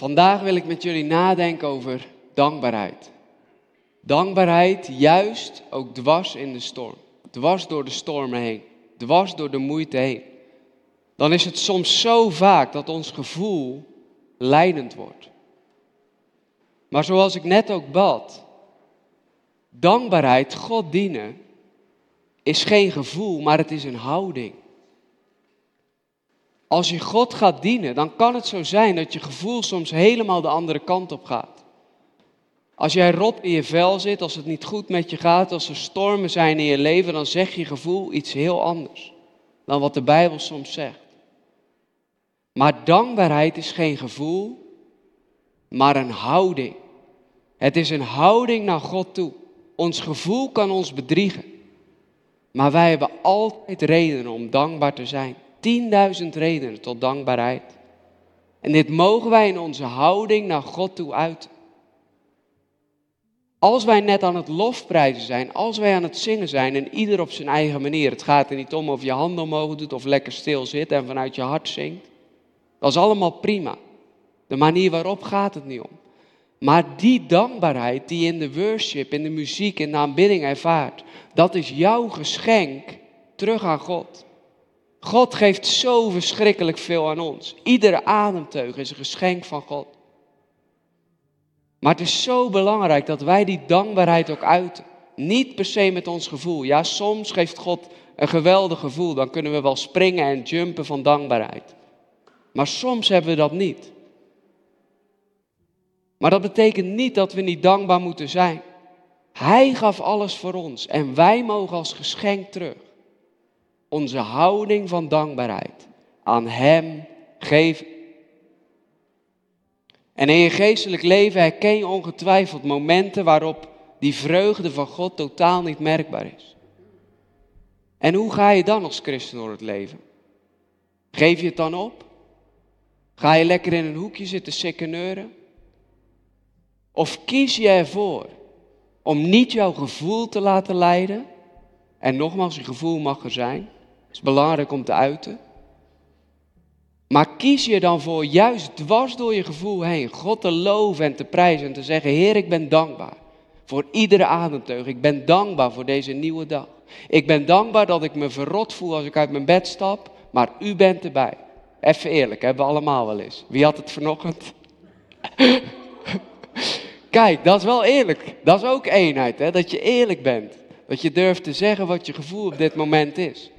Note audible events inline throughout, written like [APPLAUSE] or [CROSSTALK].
Vandaag wil ik met jullie nadenken over dankbaarheid. Dankbaarheid juist ook dwars in de storm. Dwars door de stormen heen. Dwars door de moeite heen. Dan is het soms zo vaak dat ons gevoel leidend wordt. Maar zoals ik net ook bad, dankbaarheid, God dienen, is geen gevoel, maar het is een houding. Als je God gaat dienen, dan kan het zo zijn dat je gevoel soms helemaal de andere kant op gaat. Als jij rot in je vel zit, als het niet goed met je gaat, als er stormen zijn in je leven, dan zegt je gevoel iets heel anders dan wat de Bijbel soms zegt. Maar dankbaarheid is geen gevoel, maar een houding. Het is een houding naar God toe. Ons gevoel kan ons bedriegen. Maar wij hebben altijd redenen om dankbaar te zijn. 10.000 redenen tot dankbaarheid. En dit mogen wij in onze houding naar God toe uiten. Als wij net aan het lofprijzen zijn, als wij aan het zingen zijn en ieder op zijn eigen manier. Het gaat er niet om of je handen omhoog doet of lekker stil zit en vanuit je hart zingt. Dat is allemaal prima. De manier waarop gaat het niet om. Maar die dankbaarheid die je in de worship, in de muziek, in de aanbidding ervaart, dat is jouw geschenk terug aan God. God geeft zo verschrikkelijk veel aan ons. Iedere ademteug is een geschenk van God. Maar het is zo belangrijk dat wij die dankbaarheid ook uiten. Niet per se met ons gevoel. Ja, soms geeft God een geweldig gevoel. Dan kunnen we wel springen en jumpen van dankbaarheid. Maar soms hebben we dat niet. Maar dat betekent niet dat we niet dankbaar moeten zijn. Hij gaf alles voor ons en wij mogen als geschenk terug onze houding van dankbaarheid aan Hem geven. En in je geestelijk leven herken je ongetwijfeld momenten waarop die vreugde van God totaal niet merkbaar is. En hoe ga je dan als christen door het leven? Geef je het dan op? Ga je lekker in een hoekje zitten sikkeneuren? Of kies je ervoor om niet jouw gevoel te laten leiden? En nogmaals, je gevoel mag er zijn. Het is belangrijk om te uiten. Maar kies je dan voor juist dwars door je gevoel heen God te loven en te prijzen en te zeggen, Heer, ik ben dankbaar voor iedere ademteug. Ik ben dankbaar voor deze nieuwe dag. Ik ben dankbaar dat ik me verrot voel als ik uit mijn bed stap, maar u bent erbij. Even eerlijk, hebben we allemaal wel eens. Wie had het vanochtend? [LAUGHS] Kijk, dat is wel eerlijk. Dat is ook eenheid, hè? dat je eerlijk bent. Dat je durft te zeggen wat je gevoel op dit moment is.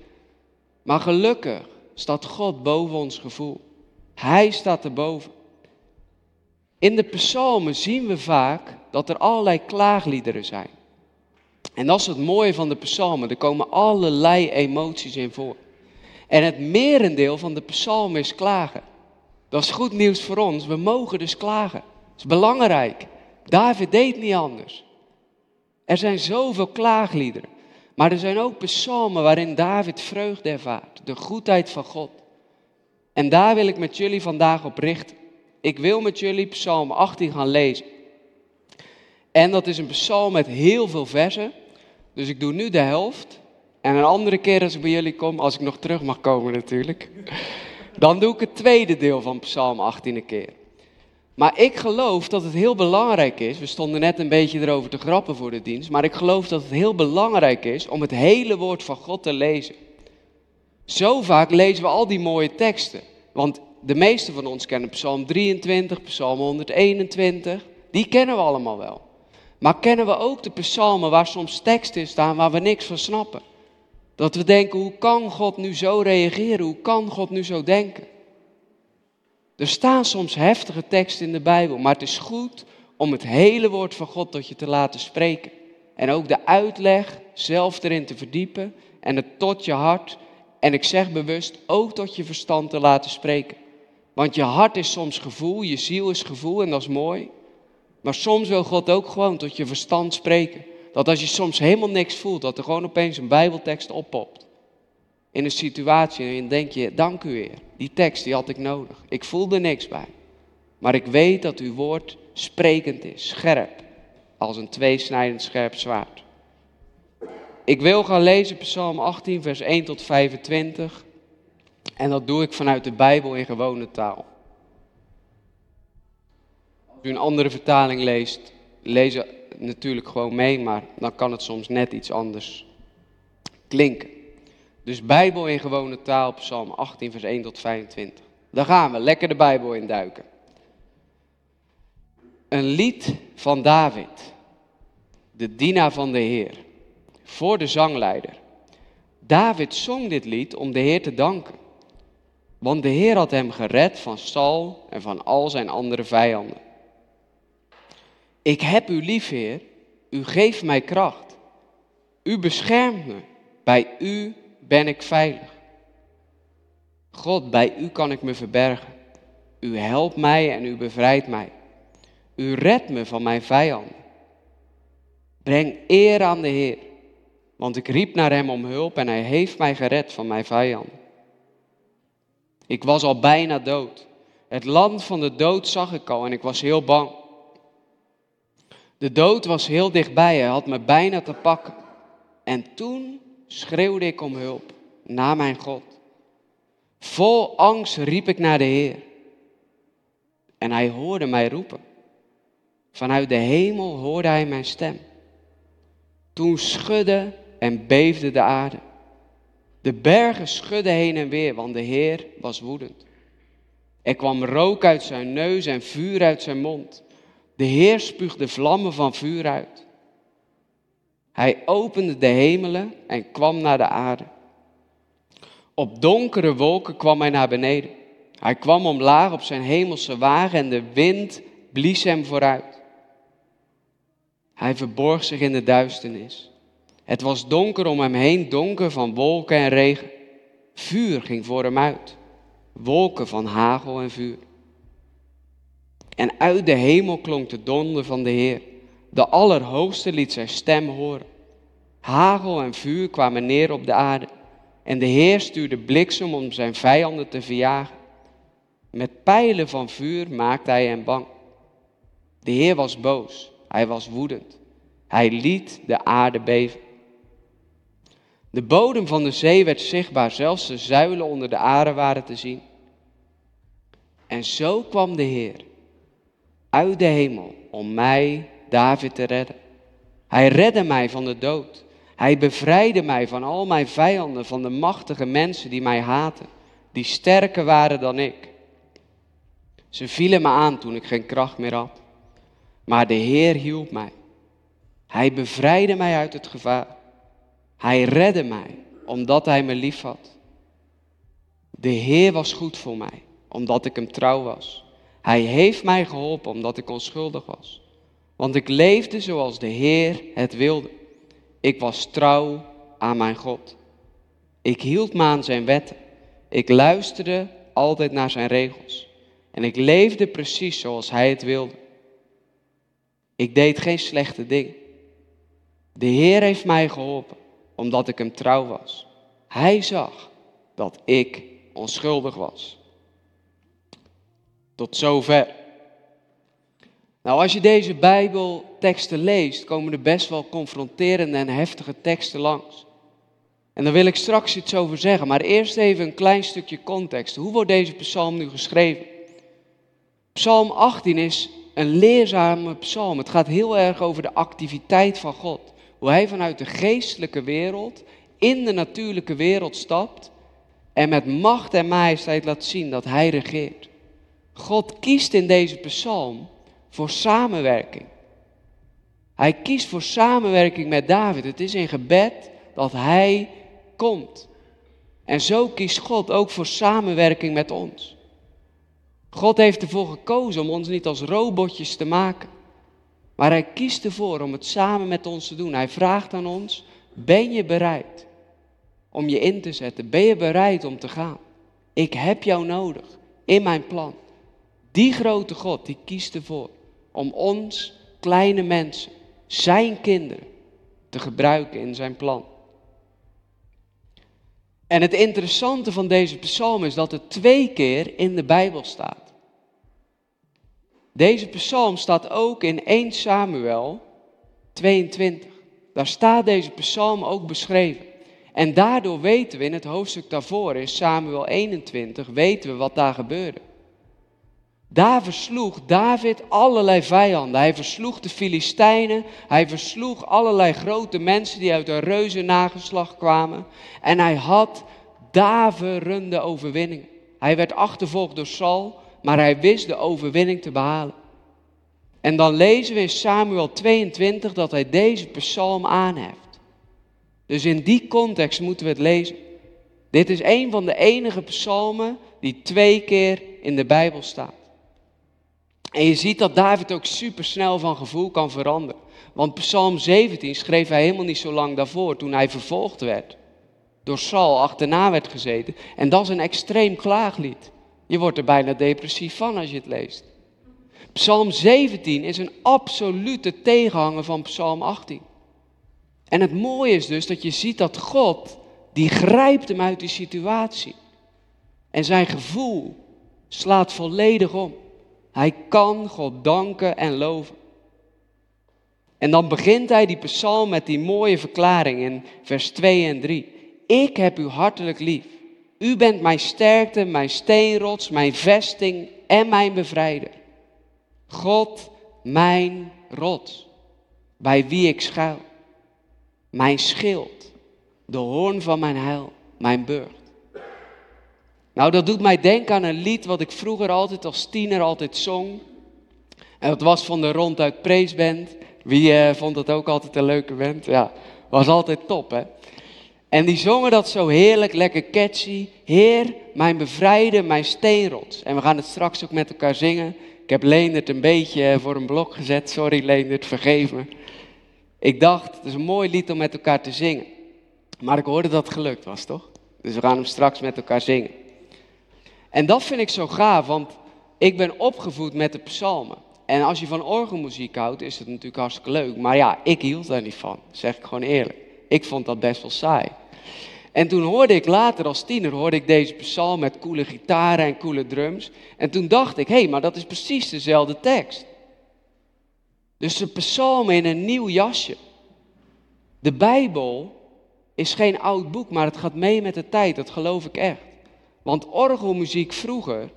Maar gelukkig staat God boven ons gevoel. Hij staat erboven. In de psalmen zien we vaak dat er allerlei klaagliederen zijn. En dat is het mooie van de psalmen. Er komen allerlei emoties in voor. En het merendeel van de psalmen is klagen. Dat is goed nieuws voor ons. We mogen dus klagen. Dat is belangrijk. David deed niet anders. Er zijn zoveel klaagliederen. Maar er zijn ook psalmen waarin David vreugde ervaart. De goedheid van God. En daar wil ik met jullie vandaag op richten. Ik wil met jullie psalm 18 gaan lezen. En dat is een psalm met heel veel versen. Dus ik doe nu de helft. En een andere keer als ik bij jullie kom, als ik nog terug mag komen natuurlijk. Dan doe ik het tweede deel van psalm 18 een keer. Maar ik geloof dat het heel belangrijk is, we stonden net een beetje erover te grappen voor de dienst, maar ik geloof dat het heel belangrijk is om het hele woord van God te lezen. Zo vaak lezen we al die mooie teksten, want de meeste van ons kennen Psalm 23, Psalm 121, die kennen we allemaal wel. Maar kennen we ook de psalmen waar soms teksten staan waar we niks van snappen? Dat we denken, hoe kan God nu zo reageren? Hoe kan God nu zo denken? Er staan soms heftige teksten in de Bijbel, maar het is goed om het hele woord van God tot je te laten spreken. En ook de uitleg zelf erin te verdiepen en het tot je hart, en ik zeg bewust ook tot je verstand te laten spreken. Want je hart is soms gevoel, je ziel is gevoel en dat is mooi. Maar soms wil God ook gewoon tot je verstand spreken. Dat als je soms helemaal niks voelt, dat er gewoon opeens een Bijbeltekst oppopt in een situatie en denk je, dank u weer. Die tekst die had ik nodig. Ik voelde niks bij. Maar ik weet dat uw woord sprekend is, scherp, als een tweesnijdend scherp zwaard. Ik wil gaan lezen Psalm 18, vers 1 tot 25. En dat doe ik vanuit de Bijbel in gewone taal. u een andere vertaling leest, lees natuurlijk gewoon mee, maar dan kan het soms net iets anders klinken. Dus Bijbel in gewone taal, Psalm 18, vers 1 tot 25. Daar gaan we, lekker de Bijbel induiken. Een lied van David, de dienaar van de Heer, voor de zangleider. David zong dit lied om de Heer te danken. Want de Heer had hem gered van Saul en van al zijn andere vijanden. Ik heb u lief, Heer. U geeft mij kracht. U beschermt me. Bij u ben ik veilig. God, bij u kan ik me verbergen. U helpt mij en u bevrijdt mij. U redt me van mijn vijanden. Breng eer aan de Heer, want ik riep naar Hem om hulp en Hij heeft mij gered van mijn vijanden. Ik was al bijna dood. Het land van de dood zag ik al en ik was heel bang. De dood was heel dichtbij, hij had me bijna te pakken. En toen schreeuwde ik om hulp naar mijn God. Vol angst riep ik naar de Heer. En hij hoorde mij roepen. Vanuit de hemel hoorde hij mijn stem. Toen schudde en beefde de aarde. De bergen schudden heen en weer, want de Heer was woedend. Er kwam rook uit zijn neus en vuur uit zijn mond. De Heer spuugde vlammen van vuur uit. Hij opende de hemelen en kwam naar de aarde. Op donkere wolken kwam hij naar beneden. Hij kwam omlaag op zijn hemelse wagen en de wind blies hem vooruit. Hij verborg zich in de duisternis. Het was donker om hem heen, donker van wolken en regen. Vuur ging voor hem uit, wolken van hagel en vuur. En uit de hemel klonk de donder van de Heer. De Allerhoogste liet zijn stem horen. Hagel en vuur kwamen neer op de aarde. En de Heer stuurde bliksem om zijn vijanden te verjagen. Met pijlen van vuur maakte hij hen bang. De Heer was boos, hij was woedend. Hij liet de aarde beven. De bodem van de zee werd zichtbaar, zelfs de zuilen onder de aarde waren te zien. En zo kwam de Heer uit de hemel om mij, David, te redden. Hij redde mij van de dood. Hij bevrijdde mij van al mijn vijanden, van de machtige mensen die mij haten, die sterker waren dan ik. Ze vielen me aan toen ik geen kracht meer had. Maar de Heer hielp mij. Hij bevrijdde mij uit het gevaar. Hij redde mij omdat hij me lief had. De Heer was goed voor mij omdat ik hem trouw was. Hij heeft mij geholpen omdat ik onschuldig was. Want ik leefde zoals de Heer het wilde. Ik was trouw aan mijn God. Ik hield me aan zijn wetten. Ik luisterde altijd naar zijn regels. En ik leefde precies zoals hij het wilde. Ik deed geen slechte dingen. De Heer heeft mij geholpen omdat ik hem trouw was. Hij zag dat ik onschuldig was. Tot zover. Nou, als je deze Bijbelteksten leest, komen er best wel confronterende en heftige teksten langs. En daar wil ik straks iets over zeggen, maar eerst even een klein stukje context. Hoe wordt deze psalm nu geschreven? Psalm 18 is een leerzame psalm. Het gaat heel erg over de activiteit van God. Hoe hij vanuit de geestelijke wereld in de natuurlijke wereld stapt en met macht en majesteit laat zien dat hij regeert. God kiest in deze psalm voor samenwerking. Hij kiest voor samenwerking met David. Het is in gebed dat hij komt. En zo kiest God ook voor samenwerking met ons. God heeft ervoor gekozen om ons niet als robotjes te maken. Maar hij kiest ervoor om het samen met ons te doen. Hij vraagt aan ons, ben je bereid om je in te zetten? Ben je bereid om te gaan? Ik heb jou nodig in mijn plan. Die grote God, die kiest ervoor om ons, kleine mensen, zijn kinderen, te gebruiken in zijn plan. En het interessante van deze psalm is dat het twee keer in de Bijbel staat. Deze psalm staat ook in 1 Samuel 22. Daar staat deze psalm ook beschreven. En daardoor weten we in het hoofdstuk daarvoor, in Samuel 21, weten we wat daar gebeurde. Daar versloeg David allerlei vijanden. Hij versloeg de Filistijnen. Hij versloeg allerlei grote mensen die uit een reuze nageslag kwamen. En hij had daverende overwinningen. Hij werd achtervolgd door Saul, maar hij wist de overwinning te behalen. En dan lezen we in Samuel 22 dat hij deze psalm aanheft. Dus in die context moeten we het lezen. Dit is een van de enige psalmen die twee keer in de Bijbel staat. En je ziet dat David ook supersnel van gevoel kan veranderen. Want Psalm 17 schreef hij helemaal niet zo lang daarvoor, toen hij vervolgd werd. Door Saul achterna werd gezeten. En dat is een extreem klaaglied. Je wordt er bijna depressief van als je het leest. Psalm 17 is een absolute tegenhanger van Psalm 18. En het mooie is dus dat je ziet dat God, die grijpt hem uit die situatie. En zijn gevoel slaat volledig om. Hij kan God danken en loven. En dan begint hij die psalm met die mooie verklaring in vers 2 en 3. Ik heb u hartelijk lief. U bent mijn sterkte, mijn steenrots, mijn vesting en mijn bevrijder. God, mijn rots, bij wie ik schuil. Mijn schild, de hoorn van mijn heil, mijn burcht. Nou, dat doet mij denken aan een lied wat ik vroeger altijd als tiener altijd zong. En dat was van de Ronduit Preesband. Wie eh, vond dat ook altijd een leuke band? Ja, was altijd top, hè? En die zongen dat zo heerlijk, lekker catchy. Heer, mijn bevrijder, mijn steenrots. En we gaan het straks ook met elkaar zingen. Ik heb Leendert een beetje eh, voor een blok gezet. Sorry Leendert, vergeef me. Ik dacht, het is een mooi lied om met elkaar te zingen. Maar ik hoorde dat het gelukt was, toch? Dus we gaan hem straks met elkaar zingen. En dat vind ik zo gaaf, want ik ben opgevoed met de psalmen. En als je van orgelmuziek houdt, is het natuurlijk hartstikke leuk. Maar ja, ik hield daar niet van, zeg ik gewoon eerlijk. Ik vond dat best wel saai. En toen hoorde ik later als tiener, hoorde ik deze psalm met coole gitaren en coole drums. En toen dacht ik, hé, hey, maar dat is precies dezelfde tekst. Dus de psalm in een nieuw jasje. De Bijbel is geen oud boek, maar het gaat mee met de tijd, dat geloof ik echt. Want orgelmuziek vroeger,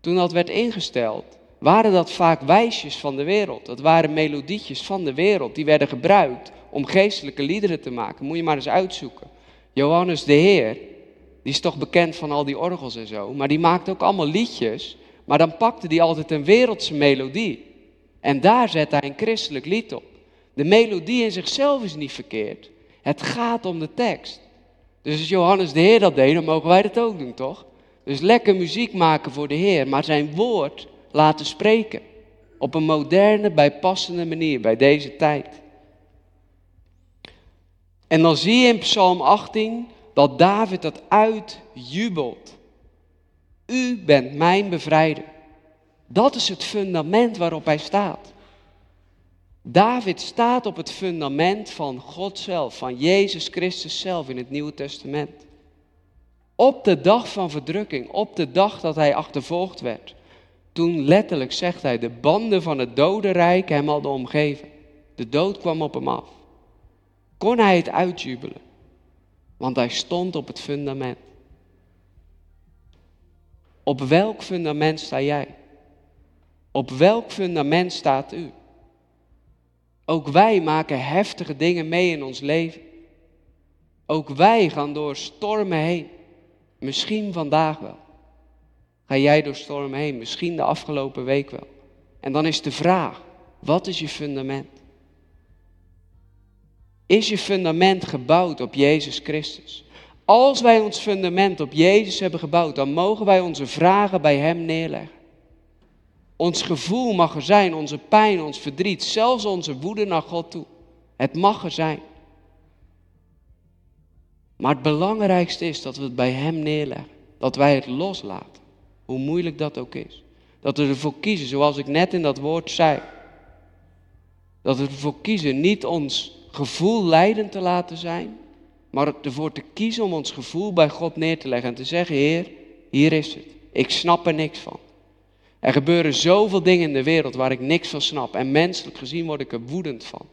toen dat werd ingesteld, waren dat vaak wijsjes van de wereld. Dat waren melodietjes van de wereld. Die werden gebruikt om geestelijke liederen te maken. Moet je maar eens uitzoeken. Johannes de Heer, die is toch bekend van al die orgels en zo. Maar die maakte ook allemaal liedjes. Maar dan pakte hij altijd een wereldse melodie. En daar zette hij een christelijk lied op. De melodie in zichzelf is niet verkeerd. Het gaat om de tekst. Dus als Johannes de Heer dat deed, dan mogen wij dat ook doen, toch? Dus lekker muziek maken voor de Heer, maar zijn woord laten spreken. Op een moderne, bijpassende manier bij deze tijd. En dan zie je in Psalm 18 dat David dat uitjubelt. U bent mijn bevrijder. Dat is het fundament waarop hij staat. David staat op het fundament van God zelf, van Jezus Christus zelf in het Nieuwe Testament. Op de dag van verdrukking, op de dag dat hij achtervolgd werd, toen letterlijk zegt hij, de banden van het dodenrijk hem hadden omgeven. De dood kwam op hem af. Kon hij het uitjubelen? Want hij stond op het fundament. Op welk fundament sta jij? Op welk fundament staat u? Ook wij maken heftige dingen mee in ons leven. Ook wij gaan door stormen heen. Misschien vandaag wel. Ga jij door stormen heen? Misschien de afgelopen week wel. En dan is de vraag: wat is je fundament? Is je fundament gebouwd op Jezus Christus? Als wij ons fundament op Jezus hebben gebouwd, dan mogen wij onze vragen bij Hem neerleggen. Ons gevoel mag er zijn, onze pijn, ons verdriet, zelfs onze woede naar God toe. Het mag er zijn. Maar het belangrijkste is dat we het bij Hem neerleggen. Dat wij het loslaten. Hoe moeilijk dat ook is. Dat we ervoor kiezen, zoals ik net in dat woord zei. Dat we ervoor kiezen niet ons gevoel leidend te laten zijn. Maar ervoor te kiezen om ons gevoel bij God neer te leggen. En te zeggen, Heer, hier is het. Ik snap er niks van. Er gebeuren zoveel dingen in de wereld waar ik niks van snap. En menselijk gezien word ik er woedend van.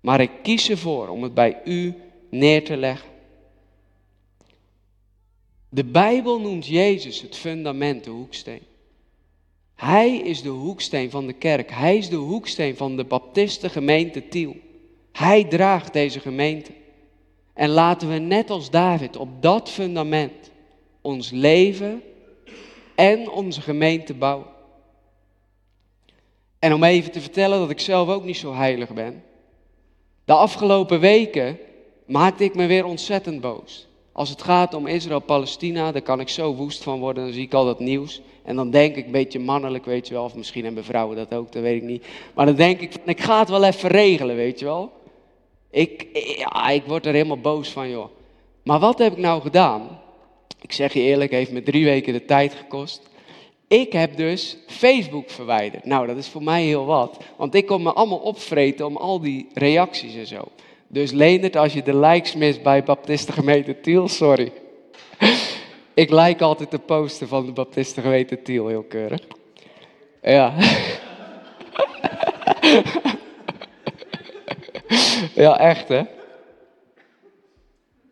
Maar ik kies ervoor om het bij u neer te leggen. De Bijbel noemt Jezus het fundament, de hoeksteen. Hij is de hoeksteen van de kerk. Hij is de hoeksteen van de Baptistengemeente Tiel. Hij draagt deze gemeente. En laten we net als David op dat fundament ons leven en onze gemeente bouwen. En om even te vertellen dat ik zelf ook niet zo heilig ben. De afgelopen weken maakte ik me weer ontzettend boos. Als het gaat om Israël-Palestina, daar kan ik zo woest van worden. Dan zie ik al dat nieuws. En dan denk ik een beetje mannelijk, weet je wel. Of misschien hebben vrouwen dat ook, dat weet ik niet. Maar dan denk ik, ik ga het wel even regelen, weet je wel. Ik, ja, ik word er helemaal boos van, joh. Maar wat heb ik nou gedaan? Ik zeg je eerlijk, heeft me drie weken de tijd gekost. Ik heb dus Facebook verwijderd. Nou, dat is voor mij heel wat. Want ik kon me allemaal opvreten om al die reacties en zo. Dus Leendert, als je de likes mist bij Baptistengemeente Tiel, sorry. ik like altijd de posten van de Baptistengemeente Tiel, heel keurig. Ja. [LAUGHS] ja, echt hè.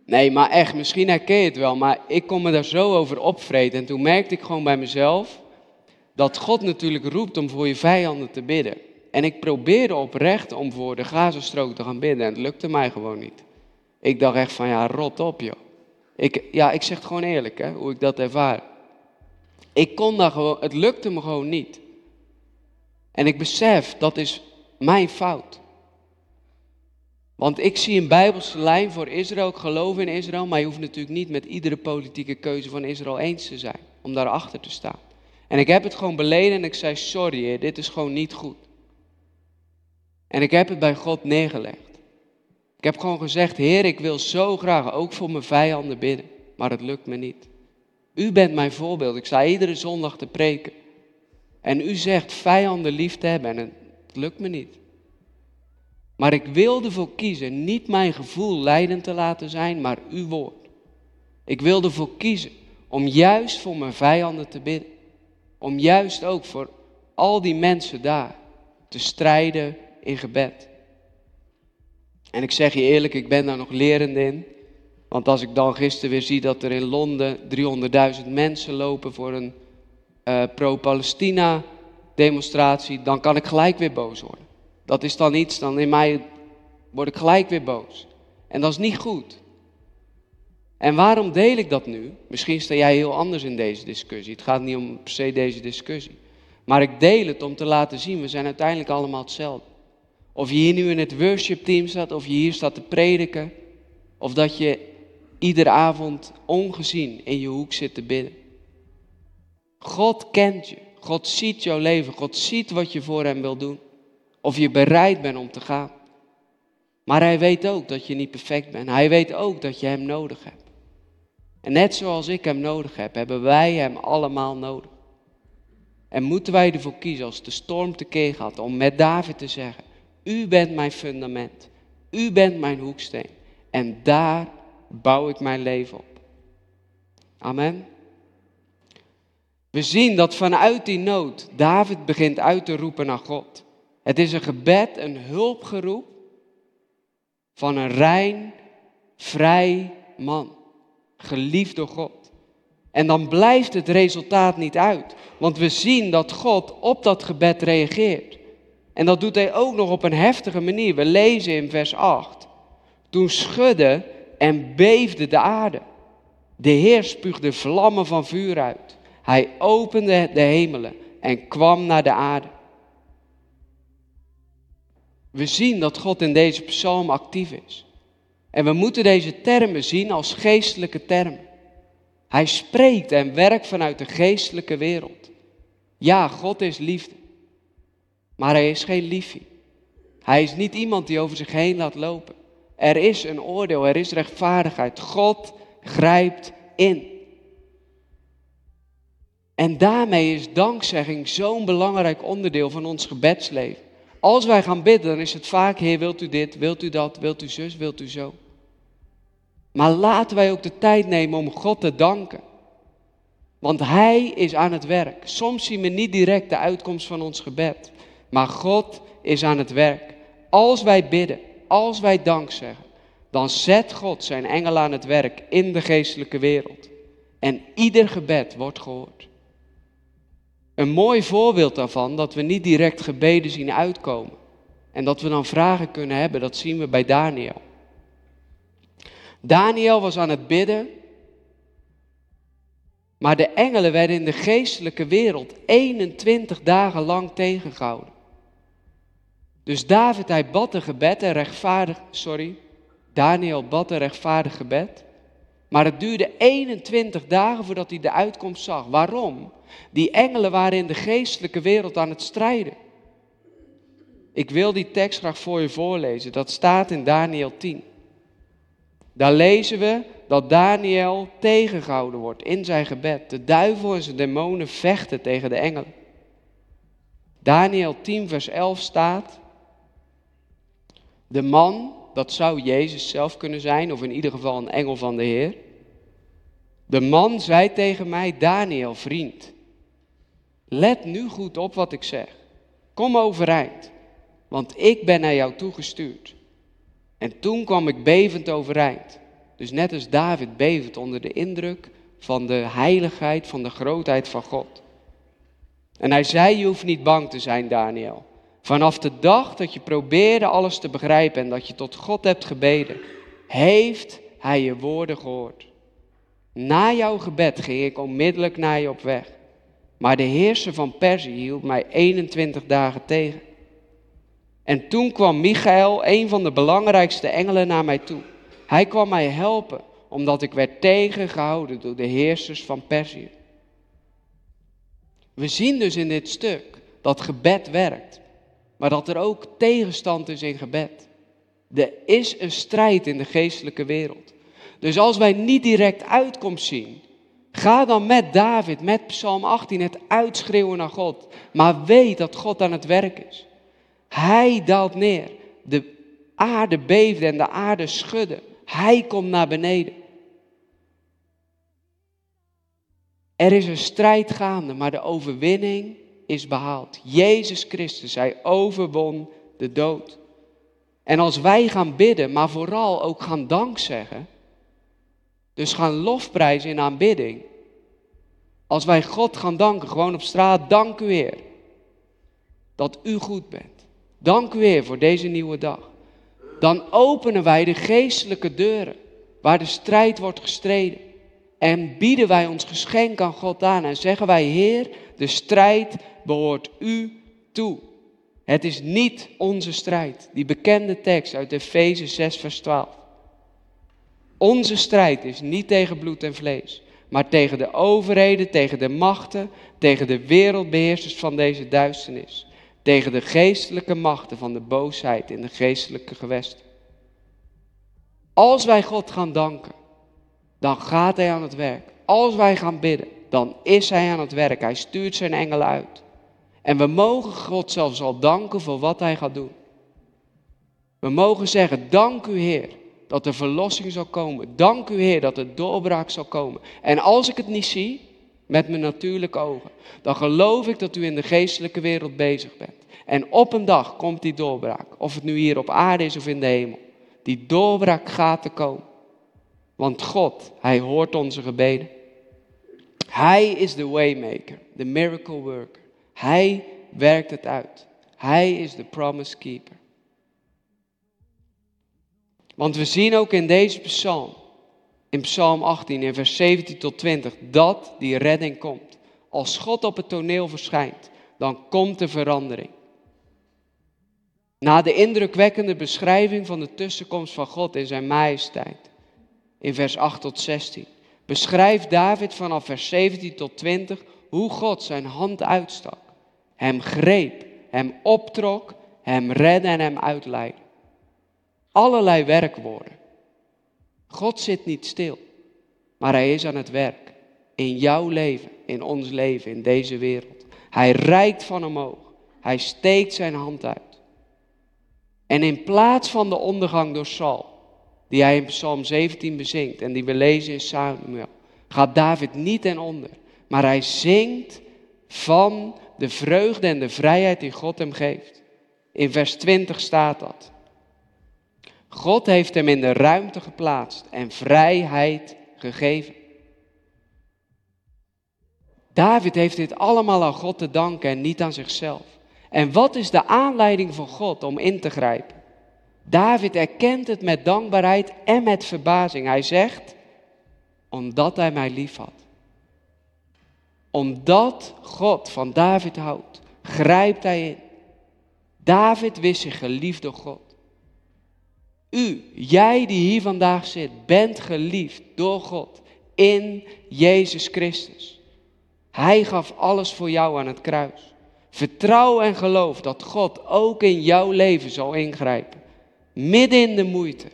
Nee, maar echt, misschien herken je het wel, maar ik kon me daar zo over opvreten. En toen merkte ik gewoon bij mezelf dat God natuurlijk roept om voor je vijanden te bidden. En ik probeerde oprecht om voor de Gazastrook te gaan bidden en het lukte mij gewoon niet. Ik dacht echt van ja, rot op joh. Ik, ja, ik zeg het gewoon eerlijk hè, hoe ik dat ervaar. Ik kon daar gewoon, het lukte me gewoon niet. En ik besef, dat is mijn fout. Want ik zie een bijbelse lijn voor Israël, ik geloof in Israël, maar je hoeft natuurlijk niet met iedere politieke keuze van Israël eens te zijn, om daarachter te staan. En ik heb het gewoon beleden en ik zei, sorry heer, dit is gewoon niet goed. En ik heb het bij God neergelegd. Ik heb gewoon gezegd, Heer, ik wil zo graag ook voor mijn vijanden bidden, maar het lukt me niet. U bent mijn voorbeeld. Ik sta iedere zondag te preken. En u zegt vijanden lief te hebben en het lukt me niet. Maar ik wil ervoor kiezen niet mijn gevoel leidend te laten zijn, maar uw woord. Ik wil ervoor kiezen om juist voor mijn vijanden te bidden. Om juist ook voor al die mensen daar te strijden in gebed. En ik zeg je eerlijk, ik ben daar nog lerend in. Want als ik dan gisteren weer zie dat er in Londen 300.000 mensen lopen voor een uh, pro-Palestina demonstratie, dan kan ik gelijk weer boos worden. Dat is dan iets, dan in mij word ik gelijk weer boos. En dat is niet goed. En waarom deel ik dat nu? Misschien sta jij heel anders in deze discussie. Het gaat niet om per se deze discussie. Maar ik deel het om te laten zien, we zijn uiteindelijk allemaal hetzelfde. Of je hier nu in het worship team staat, of je hier staat te prediken, of dat je iedere avond ongezien in je hoek zit te bidden. God kent je. God ziet jouw leven. God ziet wat je voor hem wil doen. Of je bereid bent om te gaan. Maar hij weet ook dat je niet perfect bent. Hij weet ook dat je hem nodig hebt. En net zoals ik hem nodig heb, hebben wij hem allemaal nodig. En moeten wij ervoor kiezen als de storm tekeer gaat om met David te zeggen, u bent mijn fundament. U bent mijn hoeksteen. En daar bouw ik mijn leven op. Amen. We zien dat vanuit die nood David begint uit te roepen naar God. Het is een gebed, een hulpgeroep van een rein, vrij man, geliefd door God. En dan blijft het resultaat niet uit, want we zien dat God op dat gebed reageert. En dat doet hij ook nog op een heftige manier. We lezen in vers 8. Toen schudde en beefde de aarde. De Heer spuugde vlammen van vuur uit. Hij opende de hemelen en kwam naar de aarde. We zien dat God in deze psalm actief is. En we moeten deze termen zien als geestelijke termen. Hij spreekt en werkt vanuit de geestelijke wereld. Ja, God is liefde. Maar hij is geen liefie. Hij is niet iemand die over zich heen laat lopen. Er is een oordeel, er is rechtvaardigheid. God grijpt in. En daarmee is dankzegging zo'n belangrijk onderdeel van ons gebedsleven. Als wij gaan bidden, dan is het vaak, Heer, wilt u dit, wilt u dat, wilt u zus, wilt u zo. Maar laten wij ook de tijd nemen om God te danken. Want Hij is aan het werk. Soms zien we niet direct de uitkomst van ons gebed. Maar God is aan het werk. Als wij bidden, als wij dank zeggen, dan zet God zijn engel aan het werk in de geestelijke wereld. En ieder gebed wordt gehoord. Een mooi voorbeeld daarvan dat we niet direct gebeden zien uitkomen. En dat we dan vragen kunnen hebben, dat zien we bij Daniel. Daniel was aan het bidden, maar de engelen werden in de geestelijke wereld 21 dagen lang tegengehouden. Dus David, hij bad een gebed en rechtvaardig, sorry, Daniel bad een rechtvaardig gebed. Maar het duurde 21 dagen voordat hij de uitkomst zag. Waarom? Die engelen waren in de geestelijke wereld aan het strijden. Ik wil die tekst graag voor je voorlezen. Dat staat in Daniel 10. Daar lezen we dat Daniel tegengehouden wordt in zijn gebed. De duivel en zijn demonen vechten tegen de engelen. Daniel 10, vers 11 staat. De man, dat zou Jezus zelf kunnen zijn, of in ieder geval een engel van de Heer. De man zei tegen mij, Daniel, vriend, let nu goed op wat ik zeg. Kom overeind, want ik ben naar jou toegestuurd. En toen kwam ik bevend overeind. Dus net als David bevend onder de indruk van de heiligheid, van de grootheid van God. En hij zei, je hoeft niet bang te zijn, Daniel. Vanaf de dag dat je probeerde alles te begrijpen en dat je tot God hebt gebeden, heeft hij je woorden gehoord. Na jouw gebed ging ik onmiddellijk naar je op weg. Maar de heerser van Perzië hield mij 21 dagen tegen. En toen kwam Michael, een van de belangrijkste engelen, naar mij toe. Hij kwam mij helpen, omdat ik werd tegengehouden door de heersers van Perzië. We zien dus in dit stuk dat gebed werkt, maar dat er ook tegenstand is in gebed. Er is een strijd in de geestelijke wereld. Dus als wij niet direct uitkomst zien, ga dan met David, met Psalm 18, het uitschreeuwen naar God. Maar weet dat God aan het werk is. Hij daalt neer. De aarde beefde en de aarde schudde. Hij komt naar beneden. Er is een strijd gaande, maar de overwinning is behaald. Jezus Christus, hij overwon de dood. En als wij gaan bidden, maar vooral ook gaan dankzeggen, dus gaan lofprijzen in aanbidding. Als wij God gaan danken, gewoon op straat, dank u Heer dat u goed bent. Dank u Heer voor deze nieuwe dag. Dan openen wij de geestelijke deuren waar de strijd wordt gestreden. En bieden wij ons geschenk aan God aan en zeggen wij, Heer, de strijd behoort u toe. Het is niet onze strijd. Die bekende tekst uit Efeze 6, vers 12. Onze strijd is niet tegen bloed en vlees, maar tegen de overheden, tegen de machten, tegen de wereldbeheersers van deze duisternis, tegen de geestelijke machten van de boosheid in de geestelijke gewesten. Als wij God gaan danken, dan gaat Hij aan het werk. Als wij gaan bidden, dan is Hij aan het werk. Hij stuurt zijn engelen uit. En we mogen God zelfs al danken voor wat Hij gaat doen. We mogen zeggen, dank u Heer, dat er verlossing zal komen. Dank u Heer dat er doorbraak zal komen. En als ik het niet zie, met mijn natuurlijke ogen, dan geloof ik dat u in de geestelijke wereld bezig bent. En op een dag komt die doorbraak, of het nu hier op aarde is of in de hemel. Die doorbraak gaat te komen. Want God, Hij hoort onze gebeden. Hij is de waymaker, de miracle worker. Hij werkt het uit. Hij is de promise keeper. Want we zien ook in deze psalm, in psalm 18, in vers 17 tot 20, dat die redding komt. Als God op het toneel verschijnt, dan komt de verandering. Na de indrukwekkende beschrijving van de tussenkomst van God in zijn majesteit, in vers 8 tot 16, beschrijft David vanaf vers 17 tot 20 hoe God zijn hand uitstak, hem greep, hem optrok, hem redde en hem uitleidde allerlei werkwoorden. God zit niet stil, maar Hij is aan het werk. In jouw leven, in ons leven, in deze wereld. Hij reikt van omhoog. Hij steekt zijn hand uit. En in plaats van de ondergang door Saul, die hij in Psalm 17 bezingt en die we lezen in Samuel, gaat David niet ten onder, maar hij zingt van de vreugde en de vrijheid die God hem geeft. In vers 20 staat dat. God heeft hem in de ruimte geplaatst en vrijheid gegeven. David heeft dit allemaal aan God te danken en niet aan zichzelf. En wat is de aanleiding van God om in te grijpen? David erkent het met dankbaarheid en met verbazing. Hij zegt, omdat hij mij lief had. Omdat God van David houdt, grijpt hij in. David wist zich geliefd door God. U, jij die hier vandaag zit, bent geliefd door God in Jezus Christus. Hij gaf alles voor jou aan het kruis. Vertrouw en geloof dat God ook in jouw leven zal ingrijpen. Midden in de moeite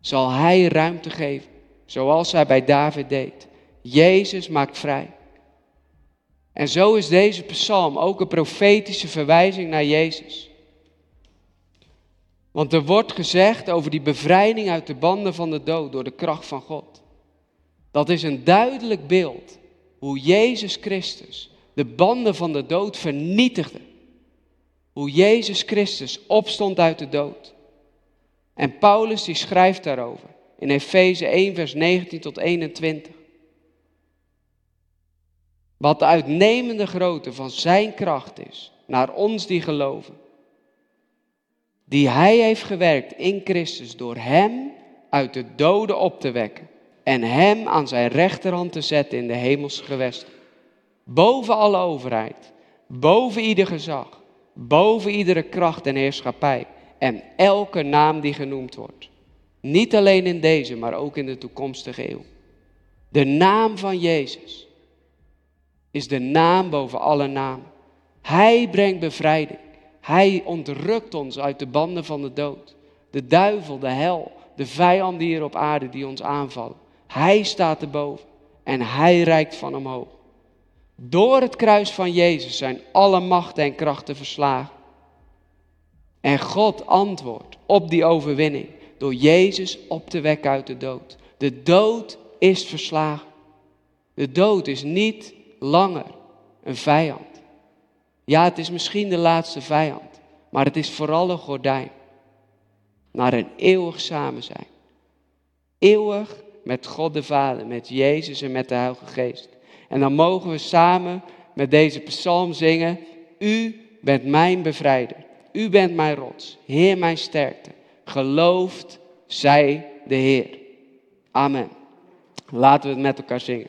zal Hij ruimte geven, zoals Hij bij David deed. Jezus maakt vrij. En zo is deze psalm ook een profetische verwijzing naar Jezus. Want er wordt gezegd over die bevrijding uit de banden van de dood door de kracht van God. Dat is een duidelijk beeld hoe Jezus Christus de banden van de dood vernietigde. Hoe Jezus Christus opstond uit de dood. En Paulus die schrijft daarover in Efeze 1 vers 19 tot 21. Wat de uitnemende grootte van zijn kracht is naar ons die geloven. Die hij heeft gewerkt in Christus door hem uit de doden op te wekken en hem aan zijn rechterhand te zetten in de hemelse gewesten. Boven alle overheid, boven ieder gezag, boven iedere kracht en heerschappij en elke naam die genoemd wordt. Niet alleen in deze, maar ook in de toekomstige eeuw. De naam van Jezus is de naam boven alle namen. Hij brengt bevrijding. Hij ontrukt ons uit de banden van de dood. De duivel, de hel, de vijanden hier op aarde die ons aanvallen. Hij staat erboven en hij reikt van omhoog. Door het kruis van Jezus zijn alle machten en krachten verslagen. En God antwoordt op die overwinning door Jezus op te wekken uit de dood. De dood is verslagen. De dood is niet langer een vijand. Ja, het is misschien de laatste vijand, maar het is vooral een gordijn naar een eeuwig samen zijn. Eeuwig met God de Vader, met Jezus en met de Heilige Geest. En dan mogen we samen met deze psalm zingen, U bent mijn bevrijder, U bent mijn rots, Heer mijn sterkte. Geloofd zij de Heer. Amen. Laten we het met elkaar zingen.